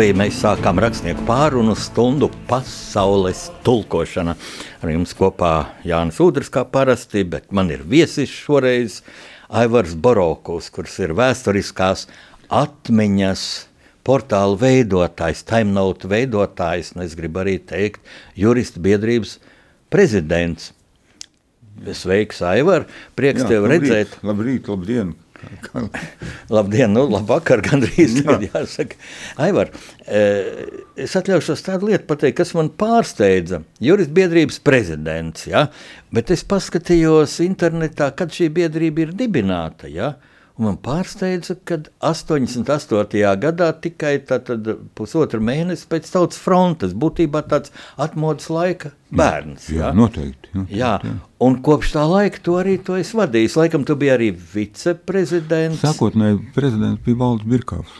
Arī Latvijā mēs sākām rakstnieku pārunu stundu pasaules tulkošana. Ar jums kopā Jānis Udrs kā parasti, bet man ir viesis šoreiz Aivars Borokovs, kurš ir vēsturiskās atmiņas portāla veidotājs, timenote veidotājs, un es gribu arī teikt, juristu biedrības prezidents. Sveiks, Aivar! Prieks Jā, tev labrīt, redzēt! Labrīt, labdien! Labdien, nu, labvakar, gandrīz tagad jāsaka. Aivar, eh, es atļaušos tādu lietu pateikt, kas man pārsteidza. Juristu biedrības prezidents, ja? bet es paskatījos internetā, kad šī biedrība ir dibināta. Ja? Man pārsteidza, ka 88. gadā tikai pusotru mēnesi pēc tautas frontes, būtībā tāds atmodas laika bērns. Jā, ja? noteikti. noteikti Jā, un kopš tā laika to arī to es vadīju. Laikam, tu biji arī viceprezidents. Sākotnēji prezidents bija Valdis Birkāvs.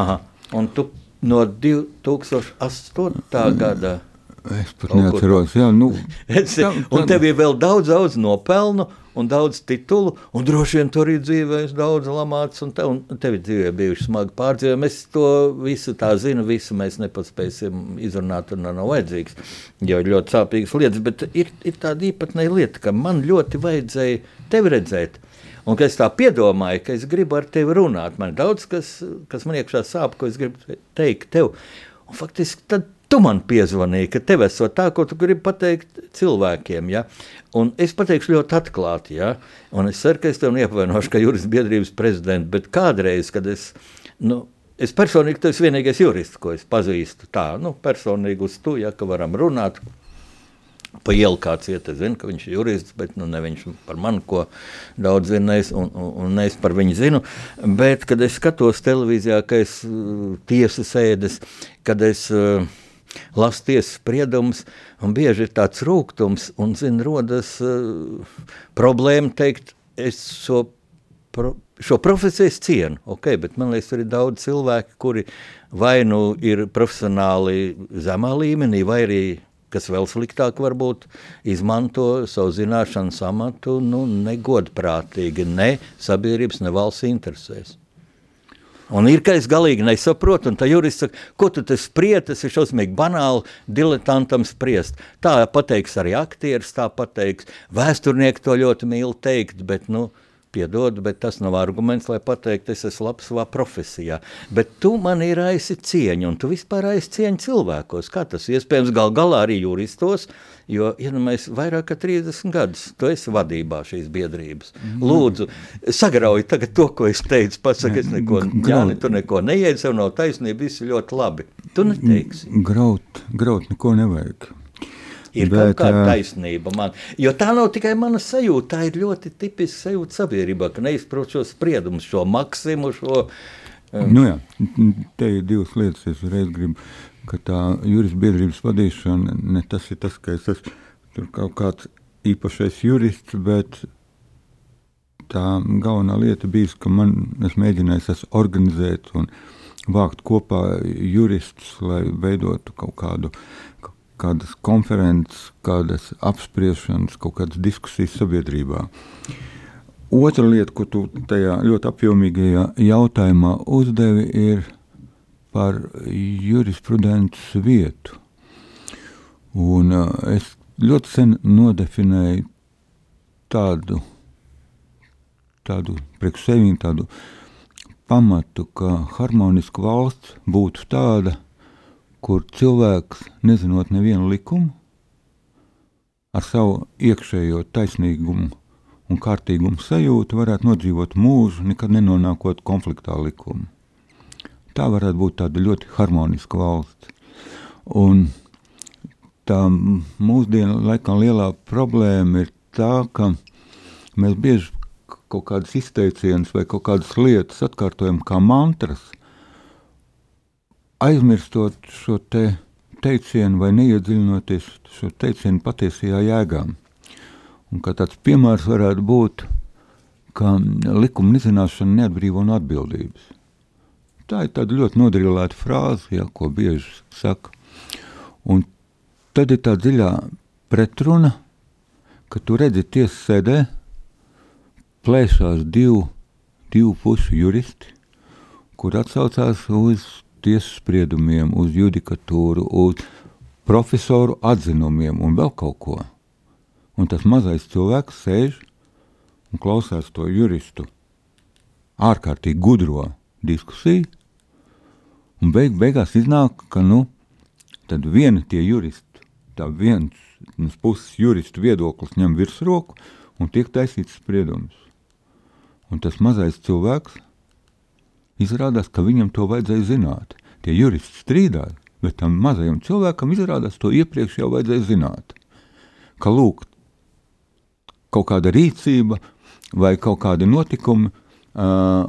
Aha, un tu no 2008. gada. Es pat Kaut neatceros, jā, nu, Tā- un tev ir vēl daudz, daudz nopelnu un daudz titulu, un droši vien tur ir dzīvējis daudz lamāts, un, te, un tev dzīvē bijuši smagi pārdzīvojumi. Es to visu tā zinu, visu mēs nepaspēsim izrunāt, un nav vajadzīgs, jo ir ļoti sāpīgas lietas, bet ir, ir tāda īpatnēja lieta, ka man ļoti vajadzēja tevi redzēt. Un es tā piedomāju, ka es gribu ar tevi runāt. Man ir daudz, kas, kas man iekšā sāp, ko es gribu teikt tev. Un faktiski tad tu man piezvanīji, ka tev esot tā, ko tu gribi pateikt cilvēkiem. Ja? Un es pateikšu ļoti atklāti, ja? un es ceru, ka es tev neapvainošu, ka jurists biedrības prezidents, bet kādreiz, kad es, nu, es personīgi, tu esi vienīgais jurists, ko es pazīstu tā, nu, personīgi uz tu, ja, ka varam runāt. Pa ielu kāds iet, es zinu, ka viņš ir jurists, bet nu, ne viņš par mani ko daudz zina, es, un, un, un es par viņu zinu. Bet, kad es skatos televīzijā, ka es uh, tiesas sēdes, kad es uh, lasu tiesas spriedumus, un bieži ir tāds rūkums, un, zin, rodas uh, problēma teikt, es šo pro, šo profesiju es cienu, okay, bet man liekas, tur ir daudz cilvēku, kuri vai nu ir profesionāli zemā līmenī, vai arī, kas vēl sliktāk, varbūt izmanto savu zināšanu amatu nu, negodprātīgi, ne sabiedrības, ne valsts interesēs. Un ir, ka es galīgi nesaprotu, un tā jurists saka, ko tu te spriedzi, tas ir šausmīgi banāli diletantam spriest. Tā pateiks arī aktieris, tā pateiks vēsturnieki to ļoti mīl teikt, bet, nu, piedod, bet tas nav arguments, lai pateiktu, es esmu labs savā profesijā. Bet tu man ir aizsi cieņu, un tu vispār aizsi cieņu cilvēkos. Kā tas iespējams gal galā arī juristos, jo, ja nu vairāk kā 30 gadus, tu esi vadībā šīs biedrības. Lūdzu, sagrauj to, ko es teicu, pasaka, es neko, Jāni, tu neko neiedzi, sev nav taisnība, viss ir ļoti labi. Tu neteiksi. graut, graut neko nevajag. Ir Bet, kaut kāda taisnība man. Jo tā nav tikai mana sajūta, tā ir ļoti tipiska sajūta sabiedrībā, ka neizprot šo spriedumu, šo maksimu, šo. Nu jā, te ir divas lietas. Es reiz gribu, ka tā juristu biedrības vadīšana, ne tas ir tas, ka es esmu tur kaut kāds īpašais jurists, bet tā galvenā lieta bija, ka man es mēģināju es organizēt un vākt kopā juristus, lai veidotu kaut kādu kādas konferences, kādas apspriešanas, kaut kādas diskusijas sabiedrībā. Otra lieta, ko tu tajā ļoti apjomīgajā jautājumā uzdevi, ir par jurisprudences vietu. Un, uh, es ļoti sen nodefinēju tādu, tādu priekš sevi tādu pamatu, ka harmoniska valsts būtu tāda, kur cilvēks, nezinot nevienu likumu, ar savu iekšējo taisnīgumu un kārtīgumu sajūtu, varētu nodzīvot mūžu, nekad nenonākot konfliktā likumu. Tā varētu būt tāda ļoti harmoniska valsts. Un tā mūsdienu laikam lielā problēma ir tā, ka mēs bieži kaut kādas izteicienas vai kaut kādas lietas atkārtojam kā mantras, aizmirstot šo te teicienu vai neiedziļinoties šo teicienu patiesajā jēgā. Un kā tāds piemērs varētu būt, ka likuma nezināšana neatbrīvo no atbildības. Tā ir tāda ļoti nodrillēta frāze, ja, ko bieži saka. Un tad ir tā dziļā pretruna, ka tu redzi tiesas sēdē, plēšās divu, divu pušu juristi, kur atsaucās uz tiesas spriedumiem, uz judikatūru, uz profesoru atzinumiem un vēl kaut ko. Un tas mazais cilvēks sēž un klausās to juristu ārkārtīgi gudro diskusiju, un beig, beigās iznāk, ka nu, viena tie juristi, tā viens puses juristu viedoklis ņem virsroku un tiek taisīts spriedums. Un tas mazais cilvēks izrādās, ka viņam to vajadzēja zināt. Tie juristi strīdās, bet tam mazajam cilvēkam izrādās to iepriekš jau vajadzēja zināt. Ka lūk, kaut kāda rīcība vai kaut kādi notikumi uh,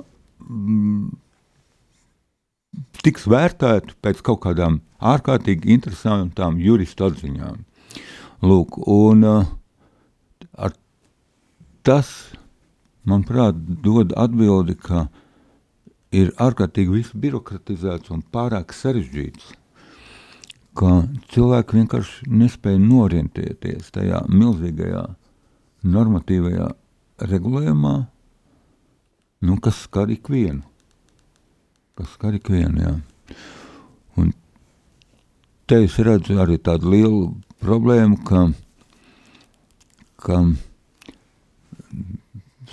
tiks vērtēti pēc kaut kādām ārkārtīgi interesantām juristu atziņām. Lūk, un uh, tas, manuprāt, dod atbildi, ka ir ārkārtīgi viss birokratizēts un pārāk sarežģīts, ka cilvēki vienkārši nespēja norientēties tajā milzīgajā normatīvajā regulējumā, nu, kas skar ikvienu. Kas skar ikvienu, jā. Un te es redzu arī tādu lielu problēmu, ka, ka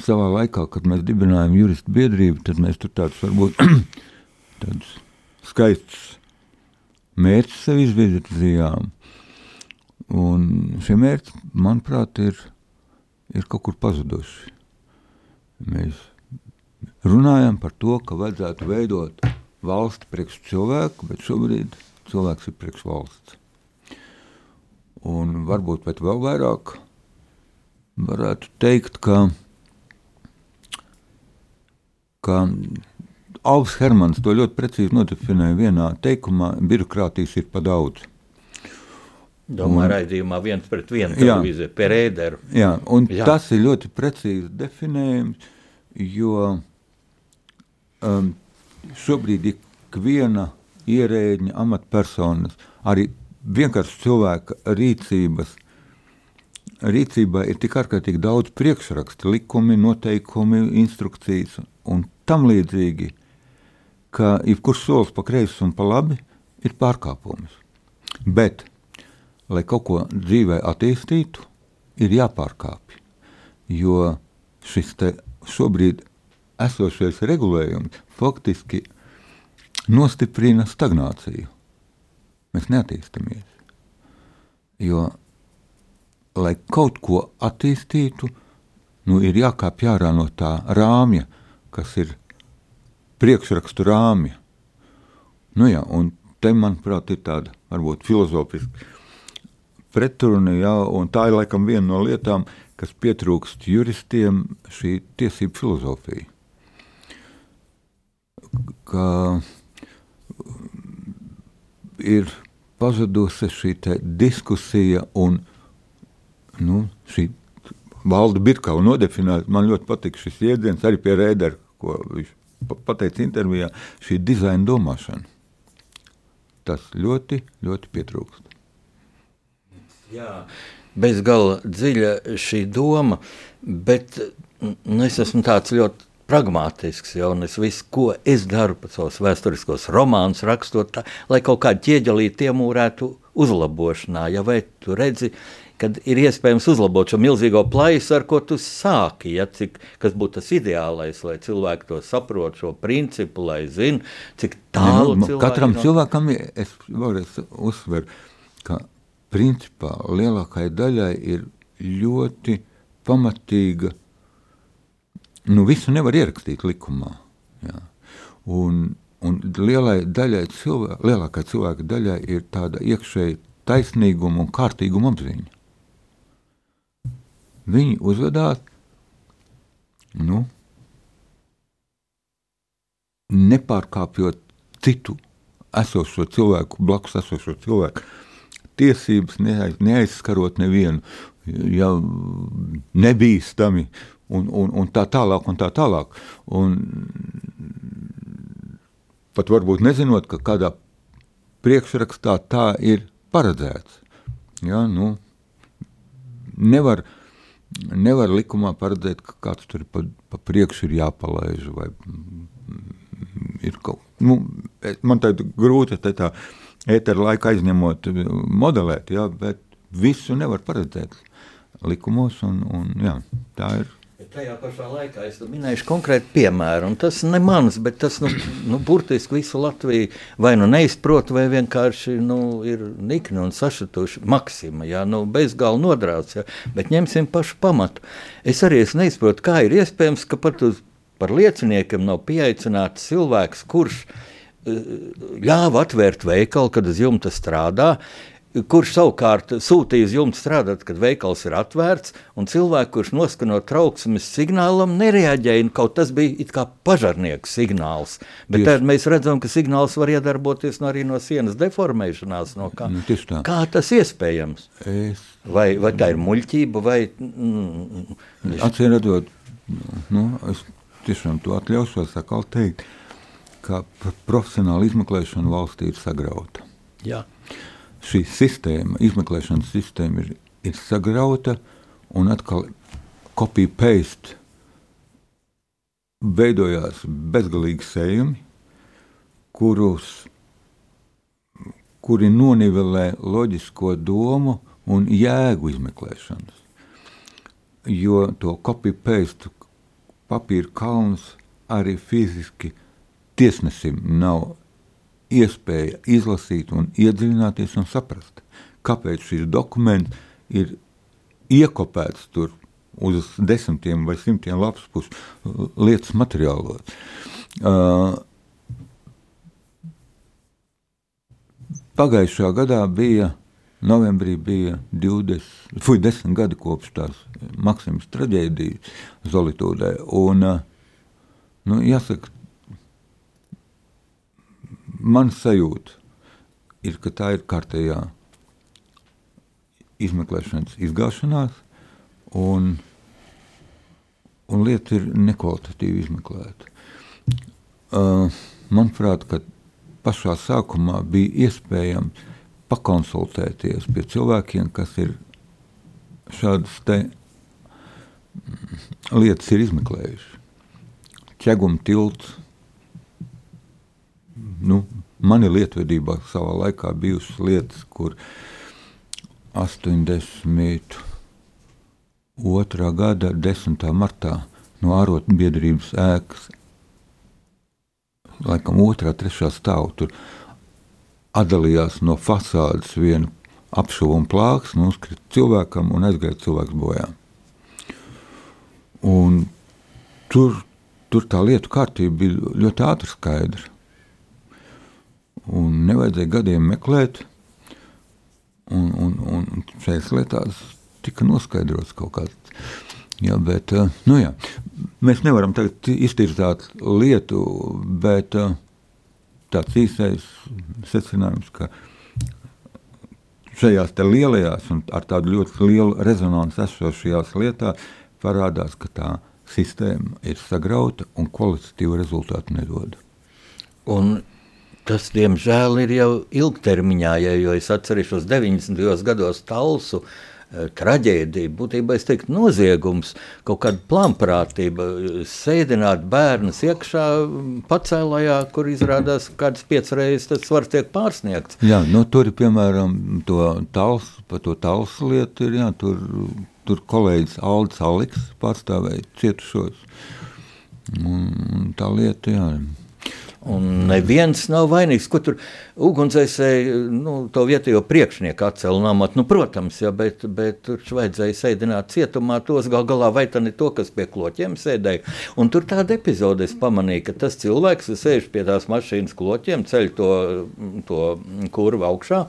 savā laikā, kad mēs dibinājām juristu biedrību, tad mēs tur tādus varbūt tādus skaistus mērķus sev izvirzījām. Un šie mērķi, manuprāt, ir, ir kaut kur pazuduši. Mēs runājam par to, ka vajadzētu veidot valsti priekš cilvēku, bet šobrīd cilvēks ir priekš valsts. Un varbūt pat vēl vairāk varētu teikt, ka, ka Alvis Hermans to ļoti precīzi nodefinēja vienā teikumā – birokrātijas ir pa daudz. Domāju, raidījumā viens pret vienu televīziju, par ēderu. Jā, un jā. tas ir ļoti precīzi definējums, jo um, šobrīd ikviena ierēģiņa amatpersonas, arī vienkārši cilvēka rīcības, rīcībā ir tik ārkārtīgi daudz priekšrakstu, likumi, noteikumi, instrukcijas un tam līdzīgi, ka jebkurš solis pa kreisi un pa labi ir pārkāpums. Bet, lai kaut ko dzīvē attīstītu, ir jāpārkāpj, jo šis te šobrīd esošais regulējums faktiski nostiprina stagnāciju. Mēs neattīstāmies. Jo, lai kaut ko attīstītu, nu, ir jākāpj ārā no tā rāmja, kas ir priekšrakstu rāmja. Nu, jā, un te, manuprāt, ir tāda varbūt filozofiska pretruna, jā, un tā ir laikam viena no lietām, kas pietrūkst juristiem, šī tiesību filozofija. Ka ir pazudusi šī diskusija un nu, šī valda Birkau nodefinēta. Man ļoti patīk šis jēdziens arī pie Rēdera, ko viņš pateica intervijā, šī dizaina domāšana. Tas ļoti, ļoti pietrūkst. Jā, bez gala dziļa šī doma, bet nu, es esmu tāds ļoti pragmātisks. Ja, es visu, ko es daru, pats savus vēsturiskos romānus rakstot, tā, lai kaut kāda ķieģelīte iemūrētu uzlabošanā. Ja, vai tu redzi, kad ir iespējams uzlabot šo milzīgo plaisu, ar ko tu sāki, ja, cik, kas būtu tas ideālais, lai cilvēki to saprot, šo principu, lai zinātu, cik tālu ja, nu, katram no... cilvēkam es vēlreiz uzsveru, ka principā lielākajai daļai ir ļoti pamatīga nu, visu nevar ierakstīt likumā. Jā. Un, un lielai daļai cilvēka, lielākai cilvēka daļai ir tāda iekšēja taisnīguma un kārtīguma apziņa. Viņi uzvedās nu, nepārkāpjot citu esošo cilvēku, blakus esošo cilvēku tiesības, neaiz, neaizskarot nevienu, ja nebīstami un, un, un tā tālāk un tā tālāk. Un pat varbūt nezinot, ka kādā priekšrakstā tā ir paredzēts. Ja, nu, nevar, nevar likumā paredzēt, ka kāds tur pa, pa priekšu ir jāpalaiž vai ir kaut nu, man tā grūti te tā ētera laika aizņemot modelēt, ja, bet visu nevar paredzēt likumos un, un jā, tā ir Tajā pašā laikā es minēšu konkrētu piemēru, un tas ne mans, bet tas nu, nu, burtiski visu Latviju vai nu neizprot, vai vienkārši nu, ir nikni un sašutuši. Maksima, jā, nu, bezgalīgi nodrāts, jā, bet ņemsim pašu pamatu. Es arī es neizprotu, kā ir iespējams, ka pat uz, par lieciniekiem nav pieaicināts cilvēks, kurš eh, ļāva atvērt veikalu, kad uz jumta strādā, kurš savukārt sūtīja uz jumta strādāt, kad veikals ir atvērts, un cilvēks, kurš noskano trauksmes signālam, nereaģēja. Kaut tas bija kā pažarnieka signāls. Bet tad mēs redzam, ka signāls var iedarboties no, arī no sienas deformēšanās. No kā, nu, kā tas iespējams? Es... Vai, vai tā ir muļķība, vai mm, Atcīm redzot, nu, es tiešām to atļaušos teikt, ka profesionāla izmeklēšana valstī ir sagrauta. Jā šī sistēma, izmeklēšanas sistēma ir, ir sagrauta un atkal copy-paste veidojās bezgalīgi sējumi, kurus, kuri nonivelē loģisko domu un jēgu izmeklēšanas. Jo to copy-paste papīra kalns arī fiziski tiesnesim nav iespēja izlasīt, un iedziļināties un saprast, kāpēc šis dokuments ir iekopēts tur uz desmitiem vai simtiem pušu lietas materiālos. Uh, pagājušā gadā bija, novembrī bija 20, fuj, 10 gadi kopš tās Maksimas traģēdijas Zolitūdē, un, nu, jāsaka, man sajūta ir, ka tā ir kārtējā izmeklēšanas izgāšanās, un, un lieta ir nekvalitatīvi izmeklēta. Uh, manuprāt, ka pašā sākumā bija iespējams pakonsultēties pie cilvēkiem, kas ir šādas te lietas ir izmeklējuši. Ķeguma tilts nu, man ir lietvedībā savā laikā bijušas lietas, kur 82. gada 10. martā no ārotbiedrības ēkas, laikam otrā, trešā stāvu, tur atdalījās no fasādes viena apšuvuma plāks, nu, uzkrita cilvēkam un aizgāja cilvēks bojā. Un tur, tur tā lietu kārtība bija ļoti ātri skaidra. Un nevajadzēja gadiem meklēt, un, un, un šajās lietās tika noskaidrots kaut kāds. Jā, bet, eh, nu jā, mēs nevaram iztirzāt lietu, bet eh, tāds īsais secinājums, ka šajās lielajās un ar tādu ļoti lielu rezonanci esošajās lietās parādās, ka tā sistēma ir sagrauta un kvalitatīvu rezultātu nedod. Un Tas, diemžēl, ir jau ilgtermiņā, ja, jo es atceros 90. gados Talsu eh, traģēdiju, būtībā es teiktu, noziegums, kaut kāda plānprātība, sēdināt bērnus iekšā pacēlājā, kur izrādās kādas piecas reizes tas var tiek pārsniegts. Jā, nu, tur piemēram to tals, par to talsu lietu, ir, jā, tur, tur kolēģis Aldis Aliks pārstāvēja cietušos. Un tā lieta, jā, Un neviens nav vainīgs. Ko tur ugunsdzēsēji nu, to vietējo priekšnieku atcēlināmāt? Nu, protams, ja, bet, bet tur vajadzēja sēdināt cietumā tos gal galā, vai tā ne to, kas pie kloķiem sēdēja. Un tur tāda epizode es pamanīju, ka tas cilvēks, kas sēž pie tās mašīnas kloķiem, ceļ to, to kurvu augšā.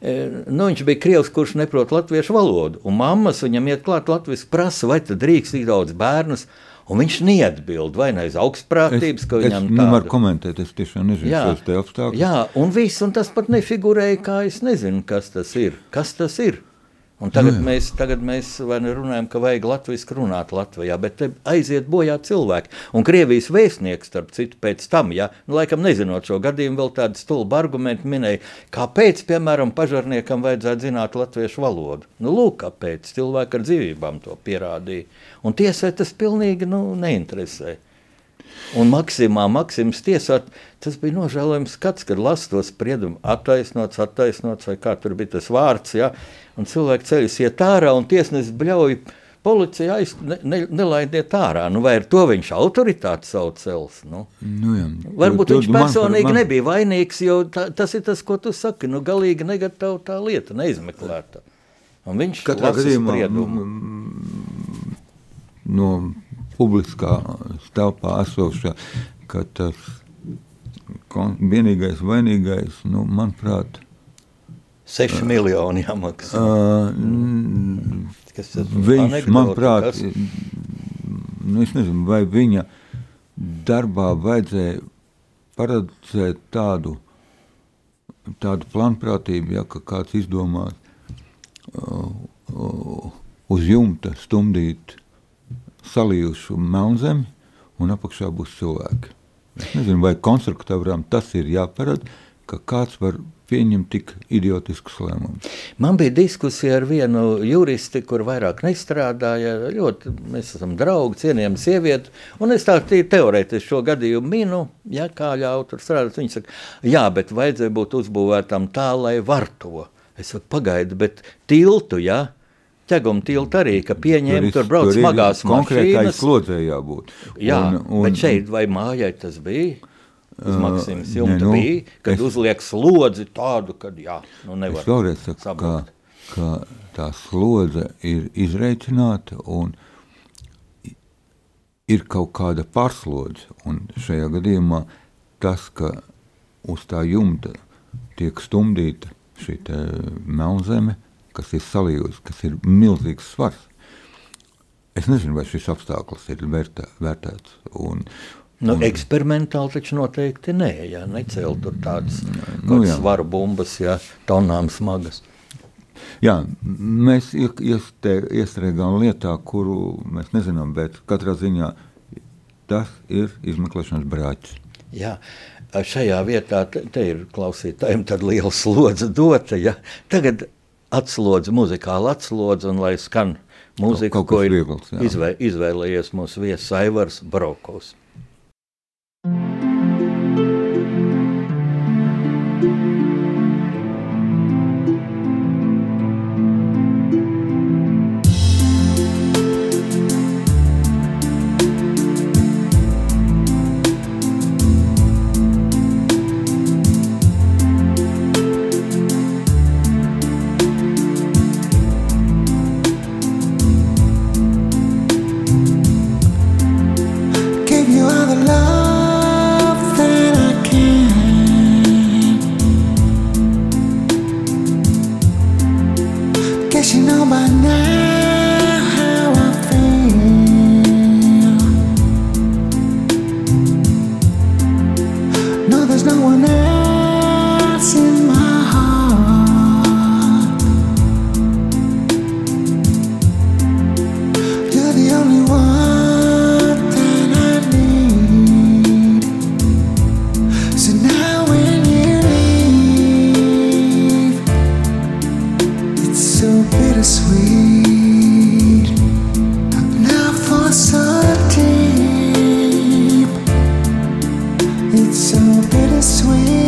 E, nu, viņš bija krievs, kurš neprot latviešu valodu. Un mammas viņam iet klāt latviešu prasa, vai tad drīkst tik daudz bērnus. Un viņš neatbild, vai ne aiz augstprātības, ka viņam es nevaru komentēt, es tiešām nezinu, Jā. šos te apstākļus. Jā, un viss, un tas pat nefigurēja, kā es nezinu, kas tas ir. Kas tas ir? Un tagad, Nu jā. mēs, tagad mēs ne runājam, ka vajag latviešu runāt Latvijā, bet aiziet bojā cilvēki. Un Krievijas vēstnieks, starp citu, pēc tam, ja, nu, laikam nezinot šo gadījumu, vēl tādu stulbu argumentu minēja, kāpēc, piemēram, pažarniekam vajadzētu zināt latviešu valodu. Nu, lūk, kāpēc cilvēki ar dzīvībām to pierādīja. Un tiesai tas pilnīgi nu, neinteresē. Un Maksimā, Maksims tiesāt, tas bija nožēlojams skats, kad lasa to spriedumu attaisnots, attaisnots, vai kā tur bija tas vārds, ja, un cilvēki ceļas iet ārā, un tiesnesis bļauj policija aiz, ne, ne, nelaidiet ārā. Nu, vai ar to viņš autoritāti savu cels? Nu? Nu, jā. Varbūt Tu- viņš tu man personīgi man- nebija vainīgs, jo tā, tas ir tas, ko tu saki. Nu, galīgi negatava tā lieta, neizmeklēta. Un viņš Katrā gadījumā spriedumu. mm, no publiskā telpā esošā, ka tas vienīgais vainīgais, nu, manuprāt, 6 miljoni jāmaksā. uh, viņš, manuprāt, kas? nu, es nezinu, vai viņa darbā vajadzēja paredzēt tādu, tādu plānprātību, ja, ka kāds izdomās uh, uh, uz jumta stumdīt salījušu melnzemi, un apakšā būs cilvēki. Es nezinu, vai konstruktoram tas ir jāparāda, ka kāds var pieņemt tik idiotiskus lēmumus. Man bija diskusija ar vienu juristi, kur vairāk nestrādāja. Ļoti, mēs esam draugi, cienījami sievieti. Un es tā tīri teorētiski šo gadījumu minu, ja kā ļauj tur strādāt. Viņa saka, jā, bet vajadzēja būt uzbūvētam tā, lai var to. Es saku, pagaidi, bet tiltu, ja? Ķeguma tiltu arī, ka pieņēma tur brauc ir smagās konkrētai mašīnas. slodzē jābūt. Jā, Un- un- bet šeit vai mājai tas bija? Uz Maksimas jumta nu, bija, kad es- uzliek slodzi tādu, kad jā, nu nevar vēlreiz saku, ka, sabrukt. ka tā slodze ir izreikināta un ir kaut kāda pārslodze. Un šajā gadījumā tas, ka uz tā jumta tiek stumdīta šī melnzeme, kas ir salījusi, kas ir milzīgs svars. Es nezinu, vai šis apstākļus ir vērtē, vērtēts. Un, Nu, un- eksperimentāli taču noteikti nē, ja necēl tur tādas Nu, svaru bumbas, ja tonām smagas. Jā, mēs iestrēgām lietā, kuru mēs nezinām, bet katrā ziņā tas ir izmeklēšanas brāķis. Jā, šajā vietā te, te ir klausītājiem liela slodze dota. Ja. Tagad atslodze, muzikāla atslodze, un lai skan mūzika, ko ir viegls, izvē, izvēlējies mūsu viesis Aivars Brokovs. It's so bittersweet.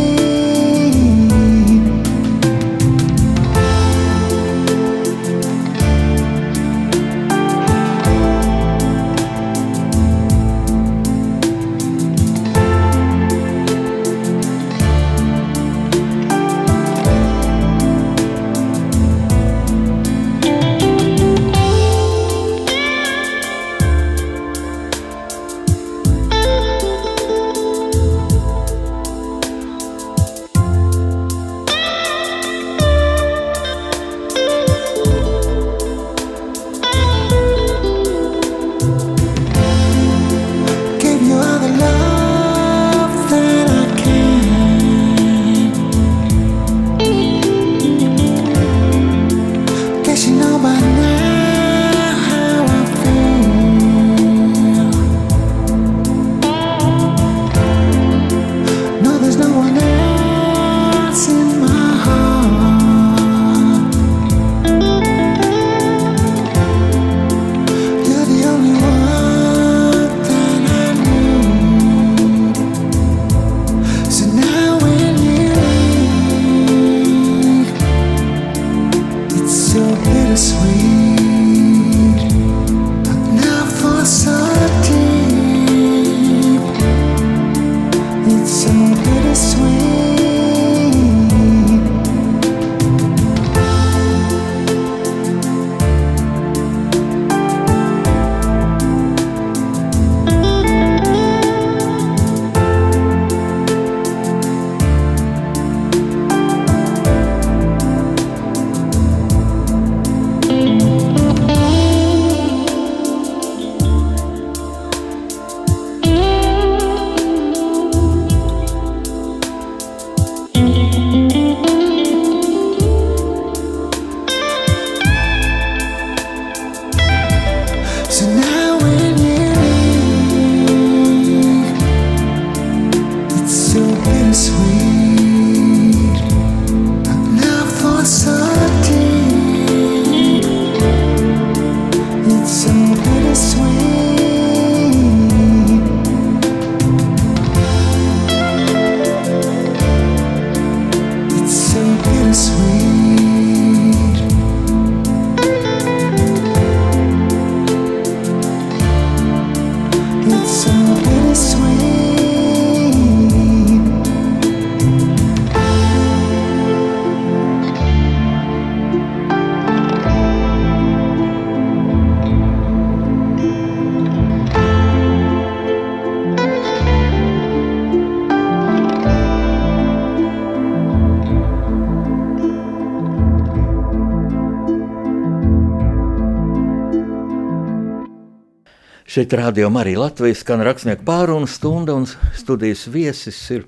Šeit rādījumā arī Latvijas skan rakstnieku pārunu stunda un studijas viesis ir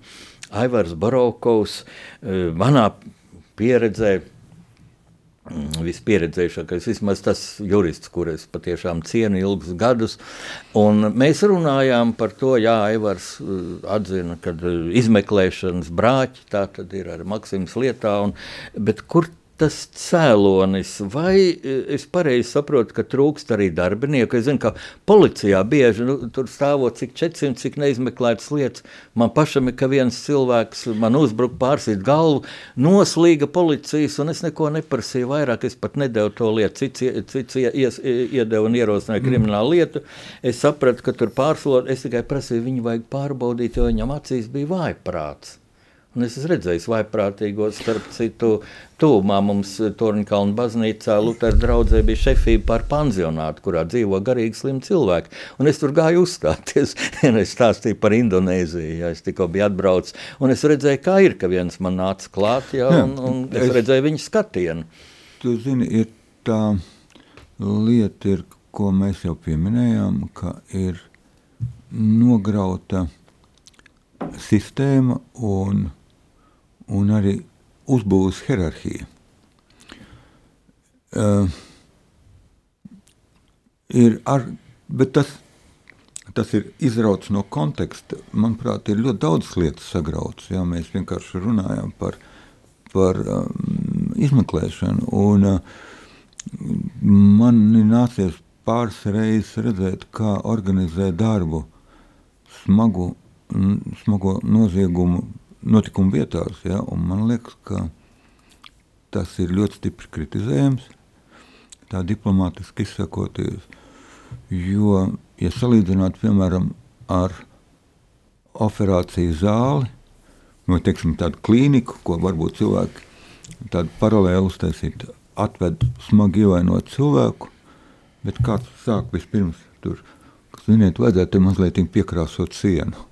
Aivars Barokovs. Eh, Manā pieredzē mm, vispieredzējušākais, vismaz tas jurists, kurus patiešām cienu ilgus gadus. Un mēs runājām par to, Jā, Aivars eh, atzina, ka eh, izmeklēšanas brāķi tā tad ir ar Maksims lietā, un, bet kur tas cēlonis, vai e, es pareizi saprotu, ka trūkst arī darbinieku? Es zinu, ka policijā bieži nu, tur stāvot cik 400, cik neizmeklētas lietas. Man pašam ir, ka viens cilvēks man uzbruka, pārsīt galvu, noslīga policijas, un es neko neprasīju vairāk. Es pat nedevu to lietu, cits, cits ies, iedeva un ierosināja mm. kriminālu lietu. Es sapratu, ka tur pārslot, es tikai prasīju, viņu vajag pārbaudīt, jo viņam acīs bija vājprāts. Un es esmu redzējis vaiprātīgos, starp citu, tūmā mums Torņkalna baznīcā Lutera draudzē bija šefība par pansionātu, kurā dzīvo garīgi slimi cilvēki. Un es tur gāju uzstāties, un es stāstīju par Indonēziju, ja es tikko biju atbraucis. Un es redzēju, kā ir, ka viens man nāca klāt, ja, un, un es, es redzēju viņa skatienu. Tu zini, ir tā lieta, ir, ko mēs jau pieminējām, ka ir nograuta sistēma un un arī uzbūves hierarhija. Uh, ir ar, bet tas, tas ir izrauts no konteksta. Manuprāt, ir ļoti daudz lietas sagrauts. Jā, mēs vienkārši runājam par, par um, izmeklēšanu. Un, uh, man nācies pāris reizes redzēt, kā organizē darbu smagu, smago noziegumu notikumu vietās. Ja, man liekas, ka tas ir ļoti stipri kritizējams, tā diplomātiski izsakoties. Jo, ja salīdzināt, piemēram, ar operāciju zāli, vai teiksim, tādu klīniku, ko varbūt cilvēki tādu paralēli uztaisīt, atved smagi ievainot cilvēku, bet kāds sāk vispirms tur, kas, ziniet, vajadzētu mazliet piekrāsot sienu.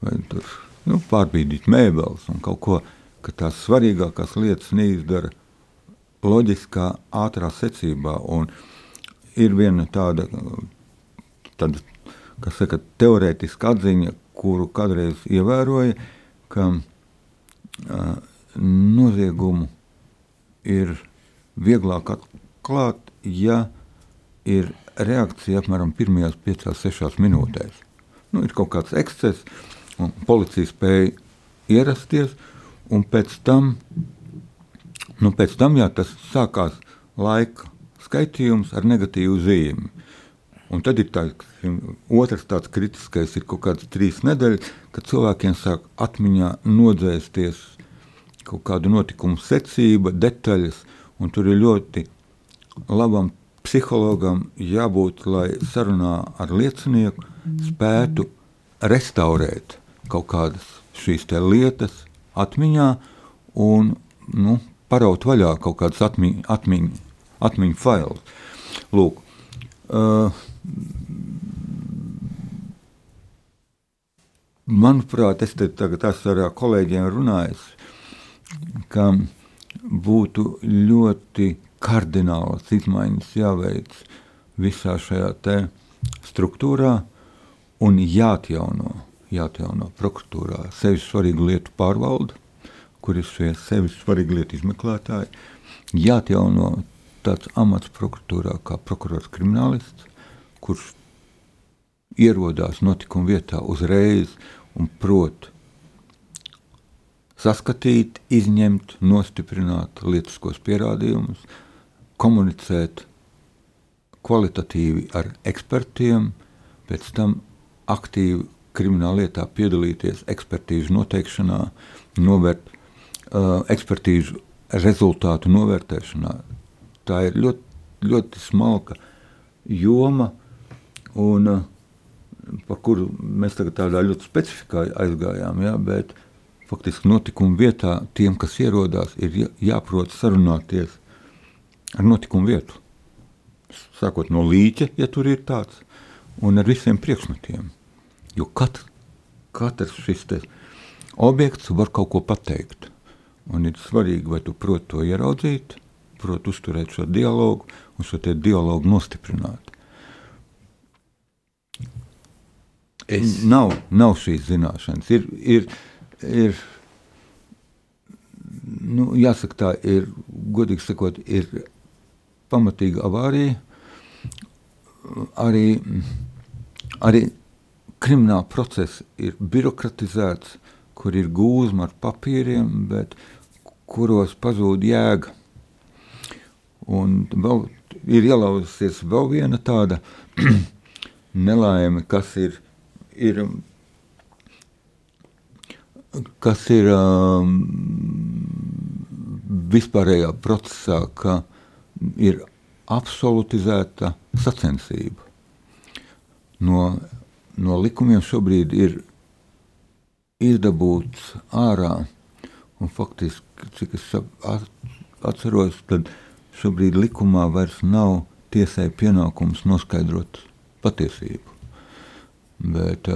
Vai tur nu, pārbīdīt mēbeles un kaut ko, ka tās svarīgākās lietas neizdara loģiskā, ātrā secībā. Un ir viena tāda, tāda kas saka, teorētiska atziņa, kuru kādreiz ievēroja, ka uh, noziegumu ir vieglāk atklāt, ja ir reakcija apmēram pirmajās 5-6 minūtēs. Nu, ir kaut kāds ekscess, un policija spēja ierasties, un pēc tam, nu, pēc tam jā, tas sākās laika skaitījums ar negatīvu zīmi. Un tad ir tāds otrs tāds kritiskais, ir kaut kāds trīs nedēļas, kad cilvēkiem sāk atmiņā nodzēsties kaut kāda notikuma secība, detaļas, un tur ir ļoti labam psihologam jābūt, lai sarunā ar liecinieku spētu restaurēt kaut kādas šīs lietas atmiņā un nu, paraut vaļā kaut kādas atmiņu, atmiņu, atmiņu failus. Lūk, uh, manuprāt, es te tagad esmu ar kolēģiem runājis, ka būtu ļoti kardinālas izmaiņas jāveic visā šajā struktūrā un jāatjauno jāatjauno prokuratūrā sevišķi svarīgu lietu pārvalde, kur ir sevišķi svarīgi lietu izmeklētāji. Jāatjauno tāds amats prokuratūrā kā prokurors kriminālists, kurš ierodās notikuma vietā uzreiz un prot saskatīt, izņemt, nostiprināt lietiskos pierādījumus, komunicēt kvalitatīvi ar ekspertiem, pēc tam aktīvi krimināla lietā piedalīties ekspertīžu noteikšanā, novērt uh, ekspertīžu rezultātu novērtēšanā. Tā ir ļoti, ļoti smalka joma, un, uh, par kuru mēs tagad tādā ļoti specifikā aizgājām, ja, bet faktiski notikumu vietā tiem, kas ierodās, ir jāprot sarunāties ar notikumu vietu. Sākot no līķa, ja tur ir tāds, un ar visiem priekšmetiem. Jo katrs, katrs šis objekts var kaut ko pateikt. Un ir svarīgi, vai tu proti to ieraudzīt, proti uzturēt šo dialogu un šo dialogu nostiprināt. Es- nav, nav šīs zināšanas. Ir, ir, ir, nu, jāsaka, tā ir, godīgi sakot, ir pamatīga avārija. Arī, arī krimināla process ir birokratizēts, kur ir gūzma ar papīriem, bet kuros pazūd jēga. Un vēl ir ielauzusies vēl viena tāda nelaime, kas ir, ir, kas ir um, vispārējā procesā, ka ir absolutizēta sacensība. No, no likumiem šobrīd ir izdabūts ārā, un faktiski, cik es atceros, tad šobrīd likumā vairs nav tiesai pienākums noskaidrot patiesību. Bet,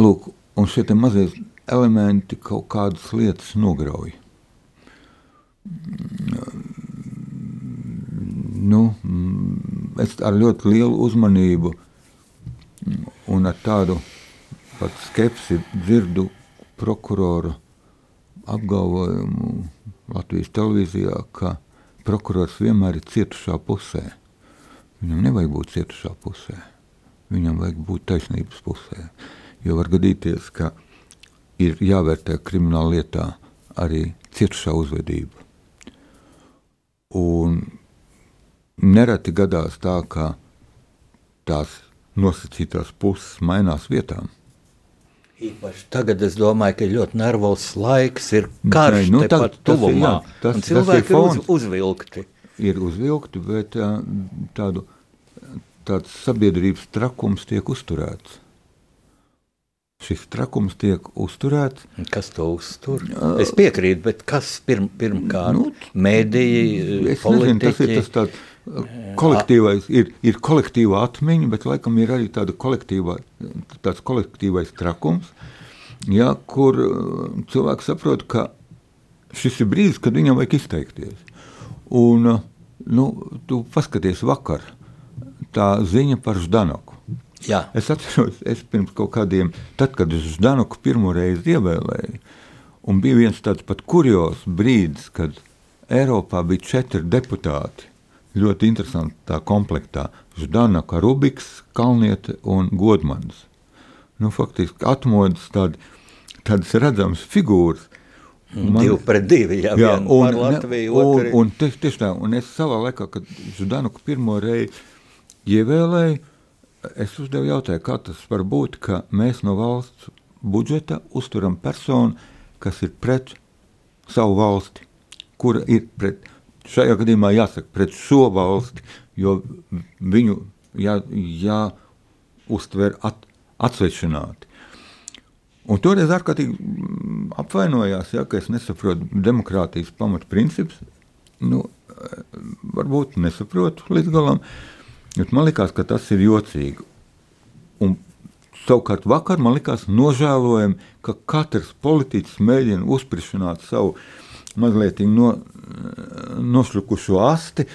lūk, un šie mazie elementi kaut kādas lietas nograuj. Nu, es ar ļoti lielu uzmanību un ar tādu pat skepsi dzirdu prokuroru apgalvojumu Latvijas televīzijā, ka prokurors vienmēr ir cietušā pusē. Viņam nevajag būt cietušā pusē. Viņam vajag būt taisnības pusē. Jo var gadīties, ka ir jāvērtē krimināla lietā arī cietušā uzvedība. Un nereti gadās tā, ka tās nosacītās puses mainās vietām. Īpaši tagad es domāju, ka ļoti nervozs laiks ir karš, nu, tagad tepat tas ir, tuvumā. jā, tas- un tas ir cilvēki ir uz, fons. uzvilkti. ir uzvilkti, bet tādu, tāds sabiedrības trakums tiek uzturēts. Šis trakums tiek uzturēts. Kas to uztur? Es piekrītu, bet kas pirm, pirmkārt? Nu, Mēdīji, Es nezinu, tas ir politiķi. tas tāds kolektīvais, ir, ir kolektīva atmiņa, bet laikam ir arī tāda kolektīvā, tāds kolektīvais trakums, ja, kur ā, cilvēks saprot, ka šis ir brīdis, kad viņam vajag izteikties. Un, ā, nu, tu paskaties vakar, tā ziņa par Ždanoku. Jā, Es atceros, es pirms kaut kādiem, tad, kad es Ždanoku pirmo reizi ievēlēju, un bija viens tāds pat kurjos brīdis, kad Eiropā bija četri deputāti. Ļoti interesanti tā komplektā. Ždanoka, Rubiks, Kalniete un Godmans. Nu, faktiski atmodas tādi, tādas redzamas figūras. man... divi pret divi. Jā, Jā, un, un, Latviju, un, otru. un tieši, tieši tā, un es savā laikā, kad Ždanuku pirmo reizi ievēlēju, es uzdevu jautājumu, kā tas var būt, ka mēs no valsts budžeta uzturam personu, kas ir pret savu valsti, kura ir pret, šajā gadījumā jāsaka, pret šo valsti, jo viņu jā, jāuztver at, atsvešināti. Un toreiz ārkārtīgi mm, apvainojās, ja, ka es nesaprotu demokrātijas pamatprincips. Nu, eh, varbūt nesaprotu līdz galam, bet man liekas, ka tas ir jocīgi. Un savukārt vakar man likās nožēlojami, ka katrs politiķis mēģina uzsprišanāt savu mazliet no, nošlukušo asti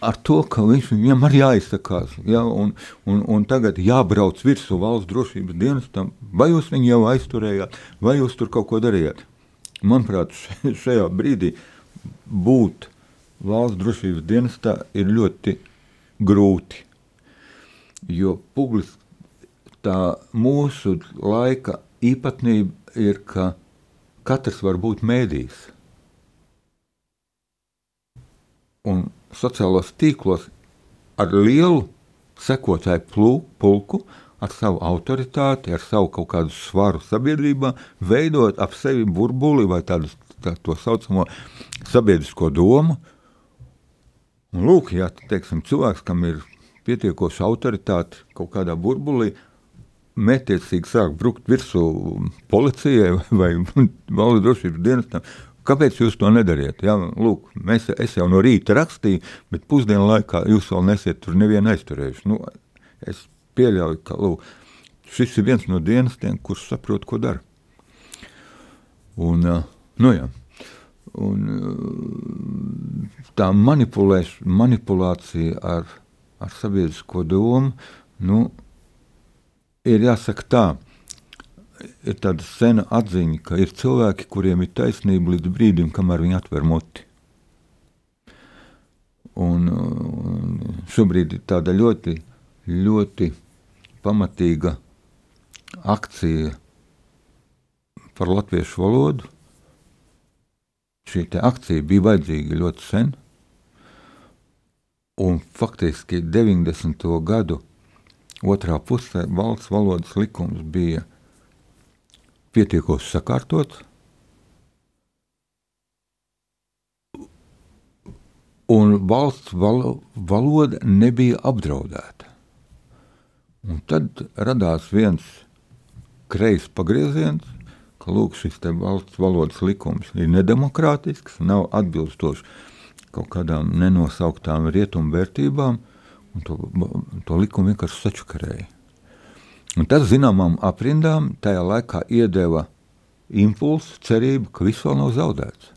ar to, ka viņš viņam arī jāizsakās. Ja, un, un, un tagad jābrauc virsū valsts drošības dienestam, vai jūs viņu jau aizturējāt, vai jūs tur kaut ko darījāt. Manuprāt, šajā brīdī būt valsts drošības dienestā ir ļoti grūti. Jo publiski tā mūsu laika īpatnība ir, ka katrs var būt mēdījis. Un sociālos tīklos ar lielu sekotāju pulku, ar savu autoritāti, ar savu kaut kādu svaru sabiedrībā, veidot ap sevi burbuli vai tādu tā, saucamo sabiedrisko domu. Un lūk, ja teiksim, cilvēks, kam ir pietiekoša autoritāte kaut kādā burbulī, mētiecīgi sāk brukt virsū policijai vai valsts drošības dienestam. Kāpēc jūs to nedariet? Jā, lūk, mēs, es jau no rīta rakstīju, bet pusdienu laikā jūs vēl nesiet tur nevienu aizturējuši. Nu, es pieļauju, ka lūk, šis ir viens no dienestiem, kurš saprot, ko dara. Un, nu jā, un, tā manipulēš, manipulācija ar, ar sabiedrisko domu, nu, ir jāsaka tā, ir tāda sena atziņa, ka ir cilvēki, kuriem ir taisnība līdz brīdim, kamēr viņi atver muti. Un, un šobrīd ir tāda ļoti, ļoti pamatīga akcija par latviešu valodu. Šī akcija bija vajadzīga ļoti sen, un faktiski 90. gadu otrā pusē valsts valodas likums bija pietiekoši sakārtots. Un valsts valo, valoda nebija apdraudēta. Un tad radās viens kreiss pagrieziens, ka lūk, šis valsts valodas likums ir nedemokrātisks, nav atbilstošs kaut kādām nenosauktām rietumu vērtībām, un to, to likumu vienkārši sačakarēja. Un tas zināmām aprindām tajā laikā iedeva impulsu, cerību, ka viss vēl nav zaudēts.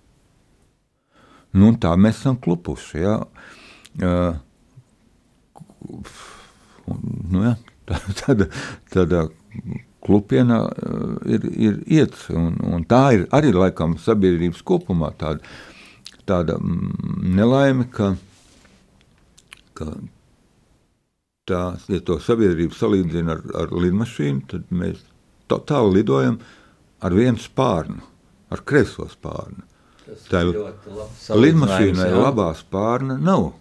Nu, tā mēs esam klupuši. Ja? Uh, nu, ja, tā, tāda, tāda klupiena uh, ir, ir iet, un, un tā ir arī laikam sabiedrības kopumā tāda, tāda nelaime, ka, ka tā, ja to sabiedrību salīdzina ar, ar lidmašīnu, tad mēs totāli lidojam ar vienu spārnu, ar kreiso spārnu. Tā ir lidmašīnai labā spārna nav.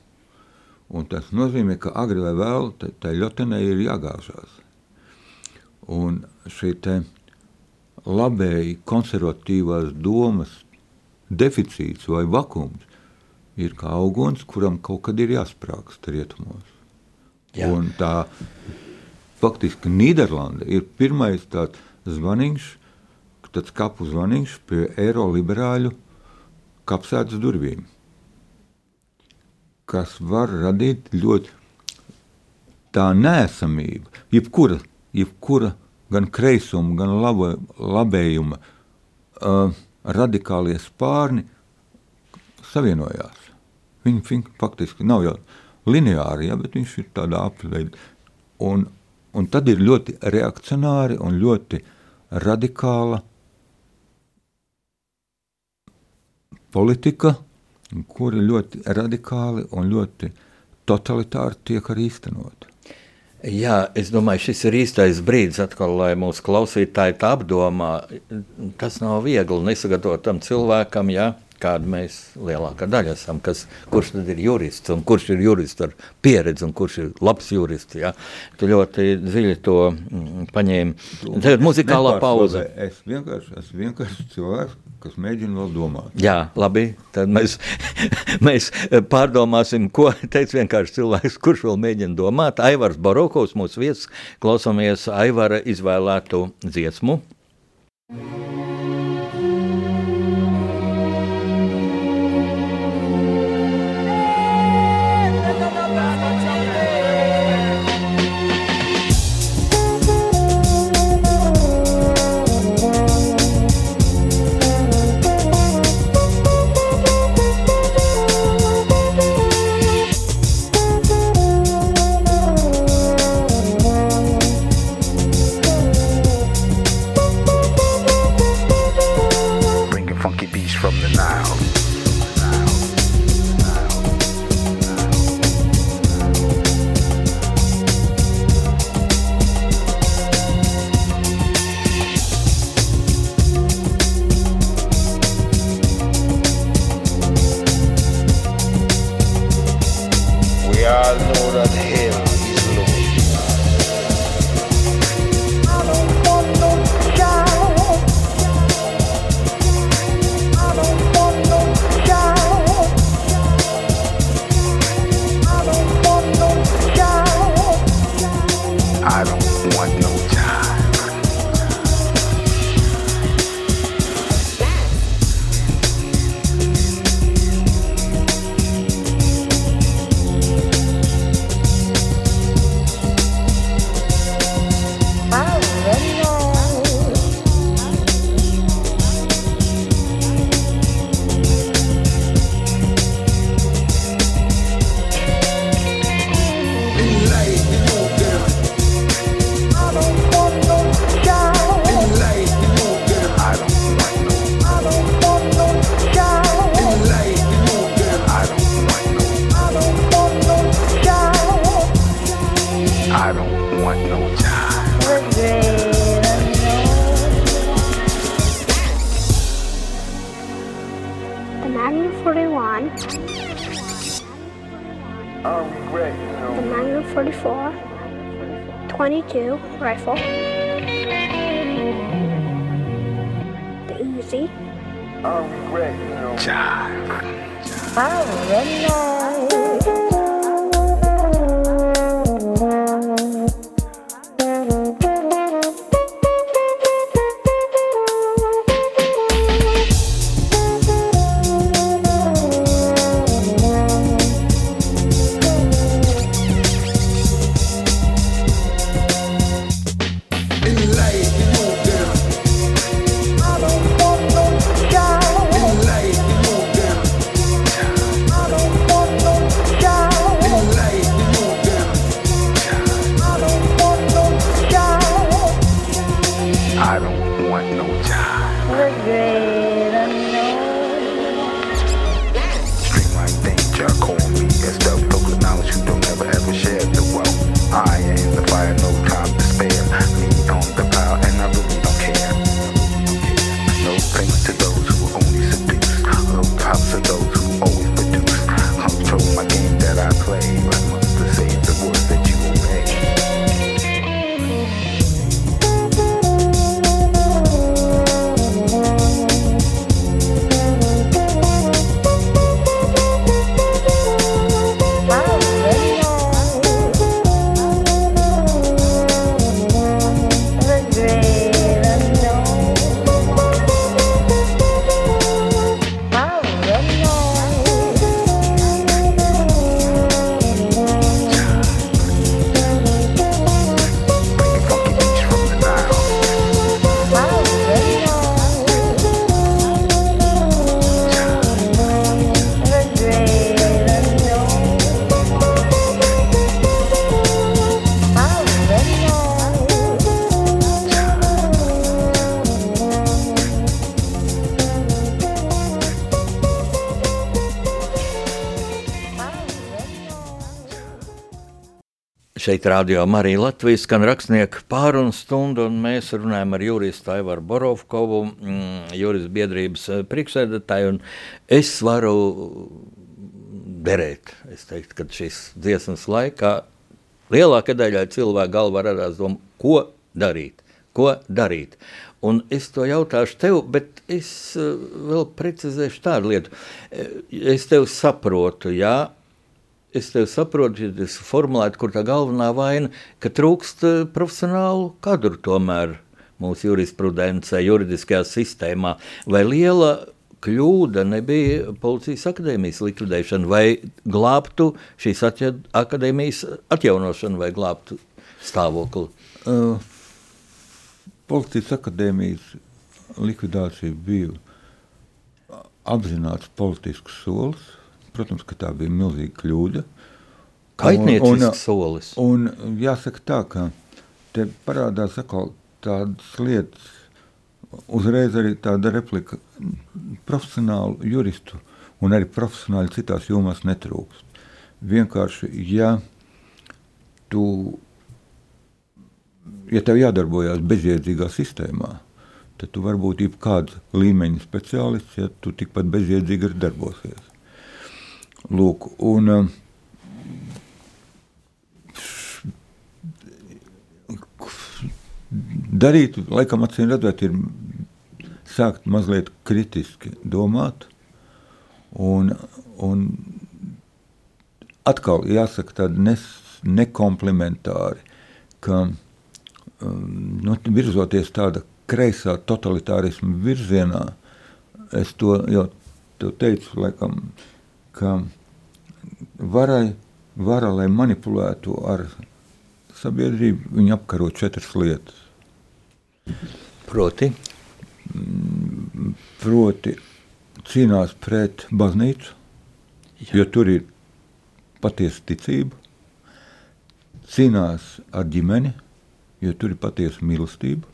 Un tas nozīmē, ka agri vai vēl tai ļotenei ir jāgāžās. Un šī te labēji konservatīvās domas deficīts vai vakums ir kā auguns, kuram kaut kad ir jāsprāgst rietumos. Tā faktiski Nīderlanda ir pirmais tāds zvaniņš, tāds kapu zvaniņš pie eiroliberāļu kapsētas durvīm, kas var radīt ļoti tā nēsamība, jebkura, jebkura gan kreisuma, gan labo, labējuma uh, radikālie spārni savienojās. Viņi, viņi faktiski nav jau lineāri, ja, bet viņš ir tādā apveidā. Un, un tad ir ļoti reakcionāri un ļoti radikāla politika, kuri ļoti radikāli un ļoti totalitāri tiek arī īstenot. Jā, es domāju, šis ir īstais brīdis, atkal, lai mūsu klausītāji tā apdomā. Tas nav viegli nesagatavot tam cilvēkam, ja kāda mēs lielākā daļa esam, kas, kurš tad ir jurists un kurš ir jurists ar pieredzi un kurš ir labs jurists. Ja? Tu ļoti dziļi to mm, paņēmi. Tagad muzikālā pauze. Es vienkārši esmu vienkārši cilvēks, kas mēģina vēl domāt. Jā, labi, tad mēs, mēs pārdomāsim, ko teica vienkārši cilvēks, kurš vēl mēģina domāt. Aivars Barokovs, mūsu viesis, klausāmies Aivara izvēlētu dziesmu. Thank you. Šeit rādījā arī Latvijas skan rakstnieku pārunu stundu, un mēs runājam ar juristu Aivaru Borovkovu, mm, juris biedrības eh, priekšsēdētāju, un es varu derēt. Es teiktu, ka šīs dziesmas laikā lielākā daļa cilvēku galvā radās doma, ko darīt, ko darīt. Un es to jautāšu tev, bet es eh, vēl precizēšu tādu lietu. Eh, Es tev saprotu, jā, es tev saprotu, ja tas formulēt, kur tā galvenā vaina, ka trūkst eh, profesionālu kadru tomēr mūsu jurisprudencē, juridiskajā sistēmā. Vai liela kļūda nebija policijas akadēmijas likvidēšana, vai glābtu šīs akadēmijas atjaunošanu, vai glābtu stāvokli? Uh, Policijas akadēmijas likvidācija bija apzināts politisks solis. Protams, ka tā bija milzīga kļūda. Kaitniecisks solis. Un jāsaka tā, ka te parādās atkal tādas lietas, uzreiz arī tāda replika profesionālu juristu un arī profesionāli citās jomās netrūkst. Vienkārši, ja tu, ja tev jādarbojas bezjēdzīgā sistēmā, tad tu vari būt jebkāda līmeņa speciālists, ja tu tikpat bezjēdzīgi arī darbosies. Lūk, un um, darīt, laikam, acīm redzot, ir sākt mazliet kritiski domāt. Un, un atkal jāsaka tādi nes, nekomplimentāri, ka um, nu, virzoties tāda kreisā totalitārisma virzienā, es to jau teicu, laikam, ka varai, vara, lai manipulētu ar sabiedrību, viņi apkaro četras lietas. Proti, Proti, cīnās pret baznīcu, jo tur ir patiesa ticība, cīnās ar ģimeni, jo tur ir patiesa mīlestība,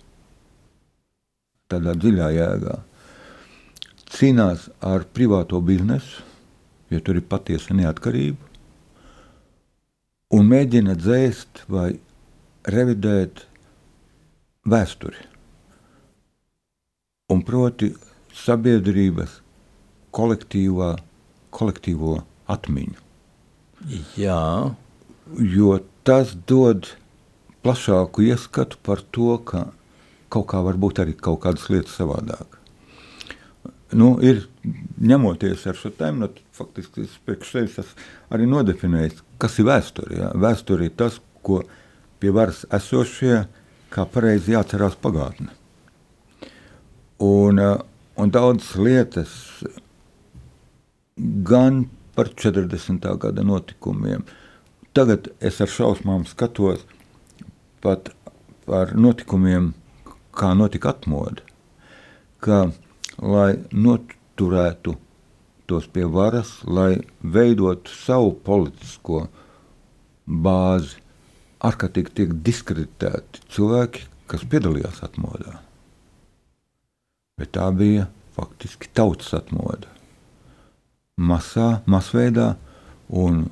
tādā dziļā jēgā. Cīnās ar privāto biznesu, jo tur ir patiesa neatkarība, un mēģina dzēst vai revidēt vēsturi. Un proti, sabiedrības kolektīvā, kolektīvo atmiņu. Jā, Jo tas dod plašāku ieskatu par to, ka kaut kā var būt arī kaut kādas lietas savādāk. Nu, ir ņemoties ar šo tēmu, nu, faktiski es priekš sevis esmu arī nodefinējis, kas ir vēsture. Ja? Vēsture ir tas, ko pie varas esošie, kā pareizi jāatcerās pagātne. Un, eh, un daudzas lietas, gan par 40. gada notikumiem, tagad es ar šausmām skatos pat par notikumiem, kā notika atmoda. Ka, lai noturētu tos pie varas, lai veidotu savu politisko bāzi, ārkārtīgi tiek diskreditēti cilvēki, kas piedalījās atmodā. Bet tā bija faktiski tautas atmoda. Masā, masveidā, un,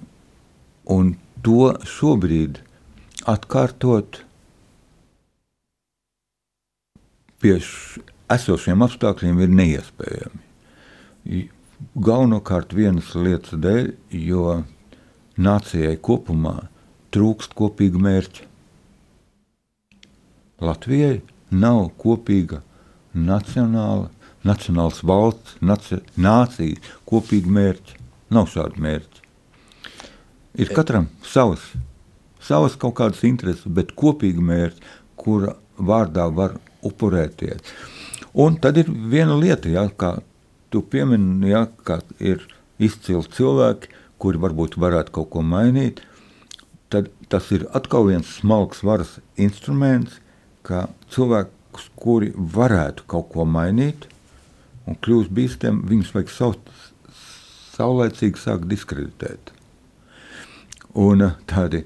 un to šobrīd atkārtot pie esošiem apstākļiem ir neiespējami. Galvenokārt vienas lietas dēļ, jo nācijai kopumā trūkst kopīga mērķa. Latvijai nav kopīga nacionāla, nacionāls valsts, naci, nācijas kopīga mērķa. Nav šāda mērķa. Ir katram savas, savas kaut kādas intereses, bet kopīga mērķa, kura vārdā var upurēties. Un tad ir viena lieta, ja, kā tu piemini, ja, ka ir izcili cilvēki, kuri varbūt varētu kaut ko mainīt. Tad tas ir atkal viens smalks varas instruments, ka cilvēkus, kuri varētu kaut ko mainīt un kļūst bīstami, viņus vajag saut, saulēcīgi sākt diskreditēt. Un eh, tādi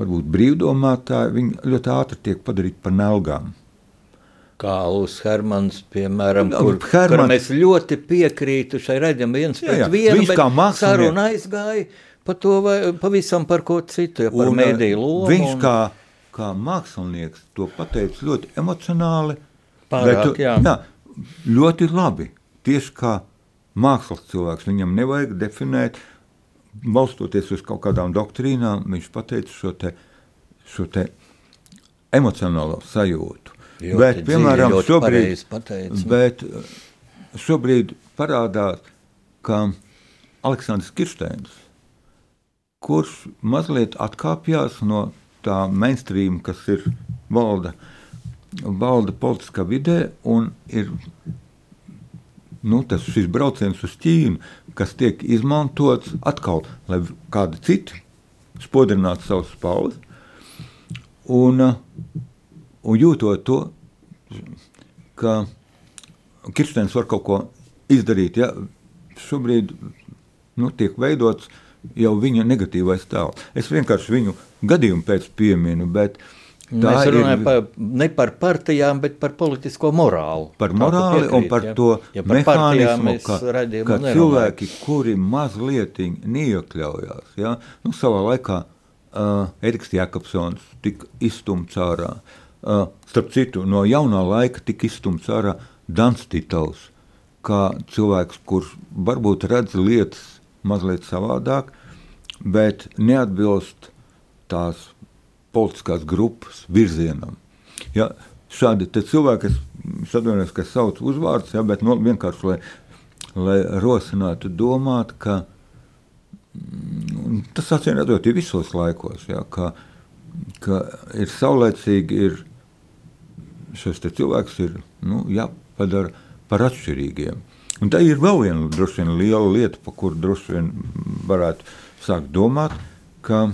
varbūt brīvdomātāji, viņi ļoti ātri tiek padarīti par nelgām. Kā Lūsis Hermans, piemēram, Jā, kur, Hermans- kur mēs ļoti piekrītu šai redzam viens Jā, pret jā, vienu, viņš bet mākslinieks- saruna aizgāja par to vai pavisam par ko citu, ja par Un, mēdīju eh, lomu. Viņš un- kā, kā mākslinieks to pateica ļoti emocionāli. Pārāk, bet, jā. jā, ļoti labi. Tieši kā mākslas cilvēks, viņam nevajag definēt, balstoties uz kaut kādām doktrīnām, viņš pateica šo te, šo te emocionālo sajūtu. Ļoti bet, piemēram, ļoti šobrīd, pateicis. bet eh, šobrīd parādās, ka Aleksandrs Kirsteins, kurš mazliet atkāpjas no tā mainstream, kas ir valda, valda politiskā vidē, un ir nu, tas šis brauciens uz Ķīnu, kas tiek izmantots atkal, lai kādi citi spodrinātu savus spēlus. Un, uh, un jūtot to, ka Kirstens var kaut ko izdarīt, ja šobrīd nu, tiek veidots jau viņa negatīvais tēls. Es vienkārši viņu gadījumu pēc pieminu, bet tā Mēs runājam ir par, ne par partijām, bet par politisko morālu. par morāli un piekrīti, par ja? to ja par mehānismu, ka, ka nerunājam. cilvēki, kuri mazliet neiekļaujās, ja, nu, savā laikā uh, Eriks Jakobsons tika izstumts ārā. Uh, starp citu, no jaunā laika tika izstumts ārā Dans Titovs, kā cilvēks, kurš varbūt redz lietas mazliet savādāk, bet neatbilst tās politiskās grupas virzienam. Ja, šādi cilvēki, es atvainojos, ka es saucu uzvārdus, ja, bet no, vienkārši, lai, lai rosinātu domāt, ka mm, tas acīm redzot ir visos laikos, ja, ka, ka ir saulēcīgi, ir šis cilvēks ir nu, jāpadara par atšķirīgiem. Un tā ir vēl viena droši vien liela lieta, par kuru droši vien varētu sākt domāt, ka,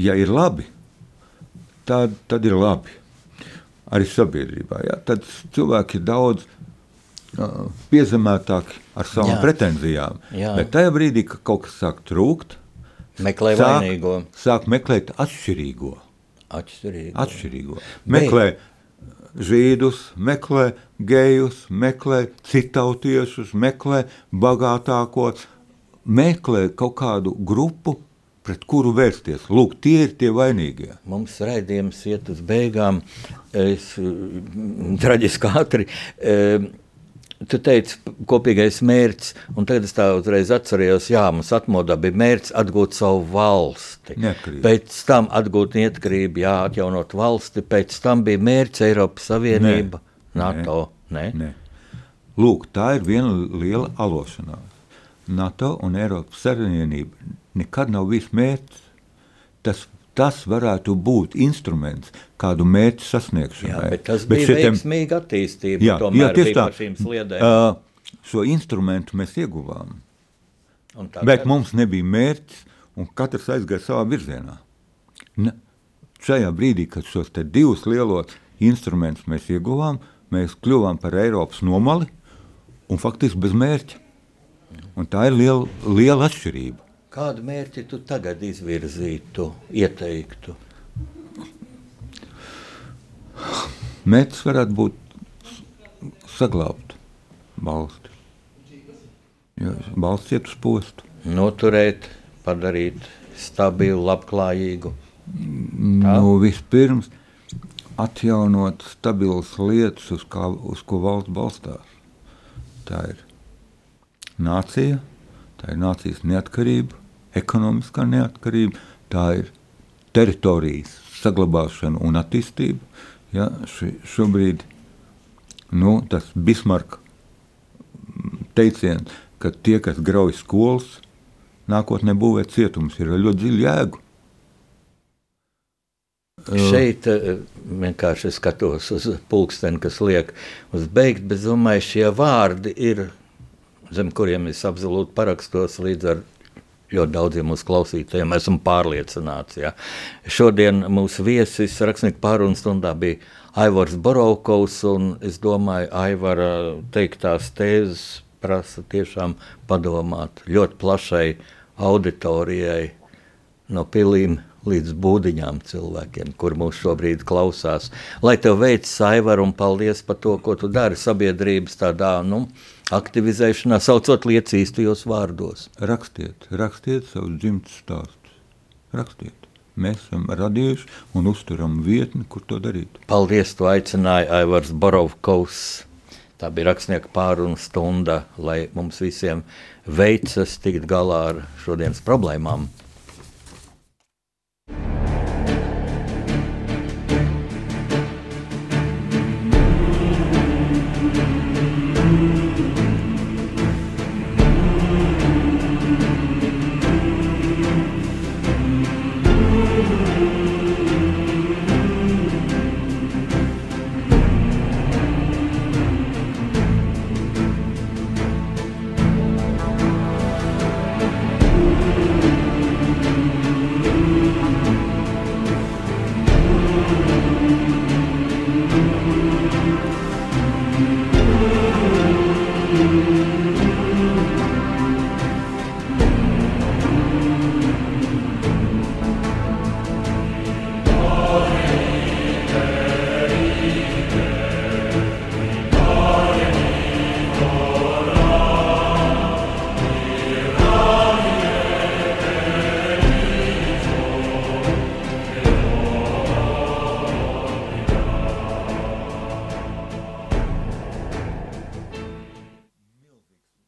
ja ir labi, tad, tad ir labi. Arī sabiedrībā. Ja? Tad cilvēki ir daudz uh, piezemētāki ar savām Jā. pretenzijām. Jā. Bet tajā brīdī, kad kaut kas sāk trūkt, Meklē sāk, vainīgo. sāk meklēt atšķirīgo. Atšķirīgi. atšķirīgo. Meklē žīdus, meklē gejus, meklē citautiešus, meklē bagātākos, meklē kaut kādu grupu, pret kuru vērsties. Lūk, tie ir tie vainīgie. Mums raidījums iet uz beigām. Es mm, traģiski ātri. eh, tu teici, kopīgais mērķis, un tagad es tā uzreiz atcerējos, jā, mums atmodā bija mērķis atgūt savu valsti. Neatkarību. Pēc tam atgūt neatkarību, jā, atjaunot valsti, pēc tam bija mērķis Eiropas Savienība, Nē. NATO. Nē. Nē. Lūk, tā ir viena liela alošanās. NATO un Eiropas Savienība nekad nav bijis mērķis. Tas, tas varētu būt instruments kādu mērķu Jā, sasniegšanai. bet tas bija šitiem- veiksmīga attīstība. Jā, jā, tieši tā. Uh, šo instrumentu mēs ieguvām, bet mums nebija mērķis, un katrs aizgāja savā virzienā. Ne, šajā brīdī, kad šos divus lielos instrumentus mēs ieguvām, mēs kļuvām par Eiropas nomali un faktiski bez mērķa. Un tā ir liela, liela atšķirība. Kādu mērķi tu tagad izvirzītu, ieteiktu? Mērķis varētu būt saglabāt valsti. Jo valsts iet uz postu. Noturēt, padarīt stabilu, labklājīgu. Tā? Nu, vispirms atjaunot stabilas lietas, uz, kā, uz ko valsts balstās. Tā ir nācija, tā ir nācijas neatkarība, ekonomiskā neatkarība, tā ir teritorijas saglabāšana un attīstība. Ja, ši, šobrīd nu, tas Bismarka teiciens, ka tie, kas grauj skolas, nākotnē būvē cietumus, ir ļoti dziļu jēgu. Šeit eh, vienkārši skatos uz pulksteni, kas liek uz beigt, bet domāju, šie vārdi ir, zem kuriem es absolūti parakstos līdz ar ļoti daudziem mūsu klausītājiem. Esmu pārliecināts. Ja. Šodien mūsu viesis rakstnieku pārunu stundā bija Aivars Borovkovs, un es domāju, Aivara teiktās tēzes prasa tiešām padomāt ļoti plašai auditorijai no pilīm līdz būdiņām cilvēkiem, kur mūs šobrīd klausās. Lai tev veicas, Aivar, un paldies par to, ko tu dari sabiedrības tādā nu, aktivizēšanā, saucot lietas īstajos vārdos. Rakstiet, rakstiet savus dzimtas stāstus. Rakstiet. Mēs esam radījuši un uzturam vietni, kur to darīt. Paldies, tu aicināji Aivars Borovkovs. Tā bija rakstnieka pārunu stunda, lai mums visiem veicas tikt galā ar šodienas problēmām.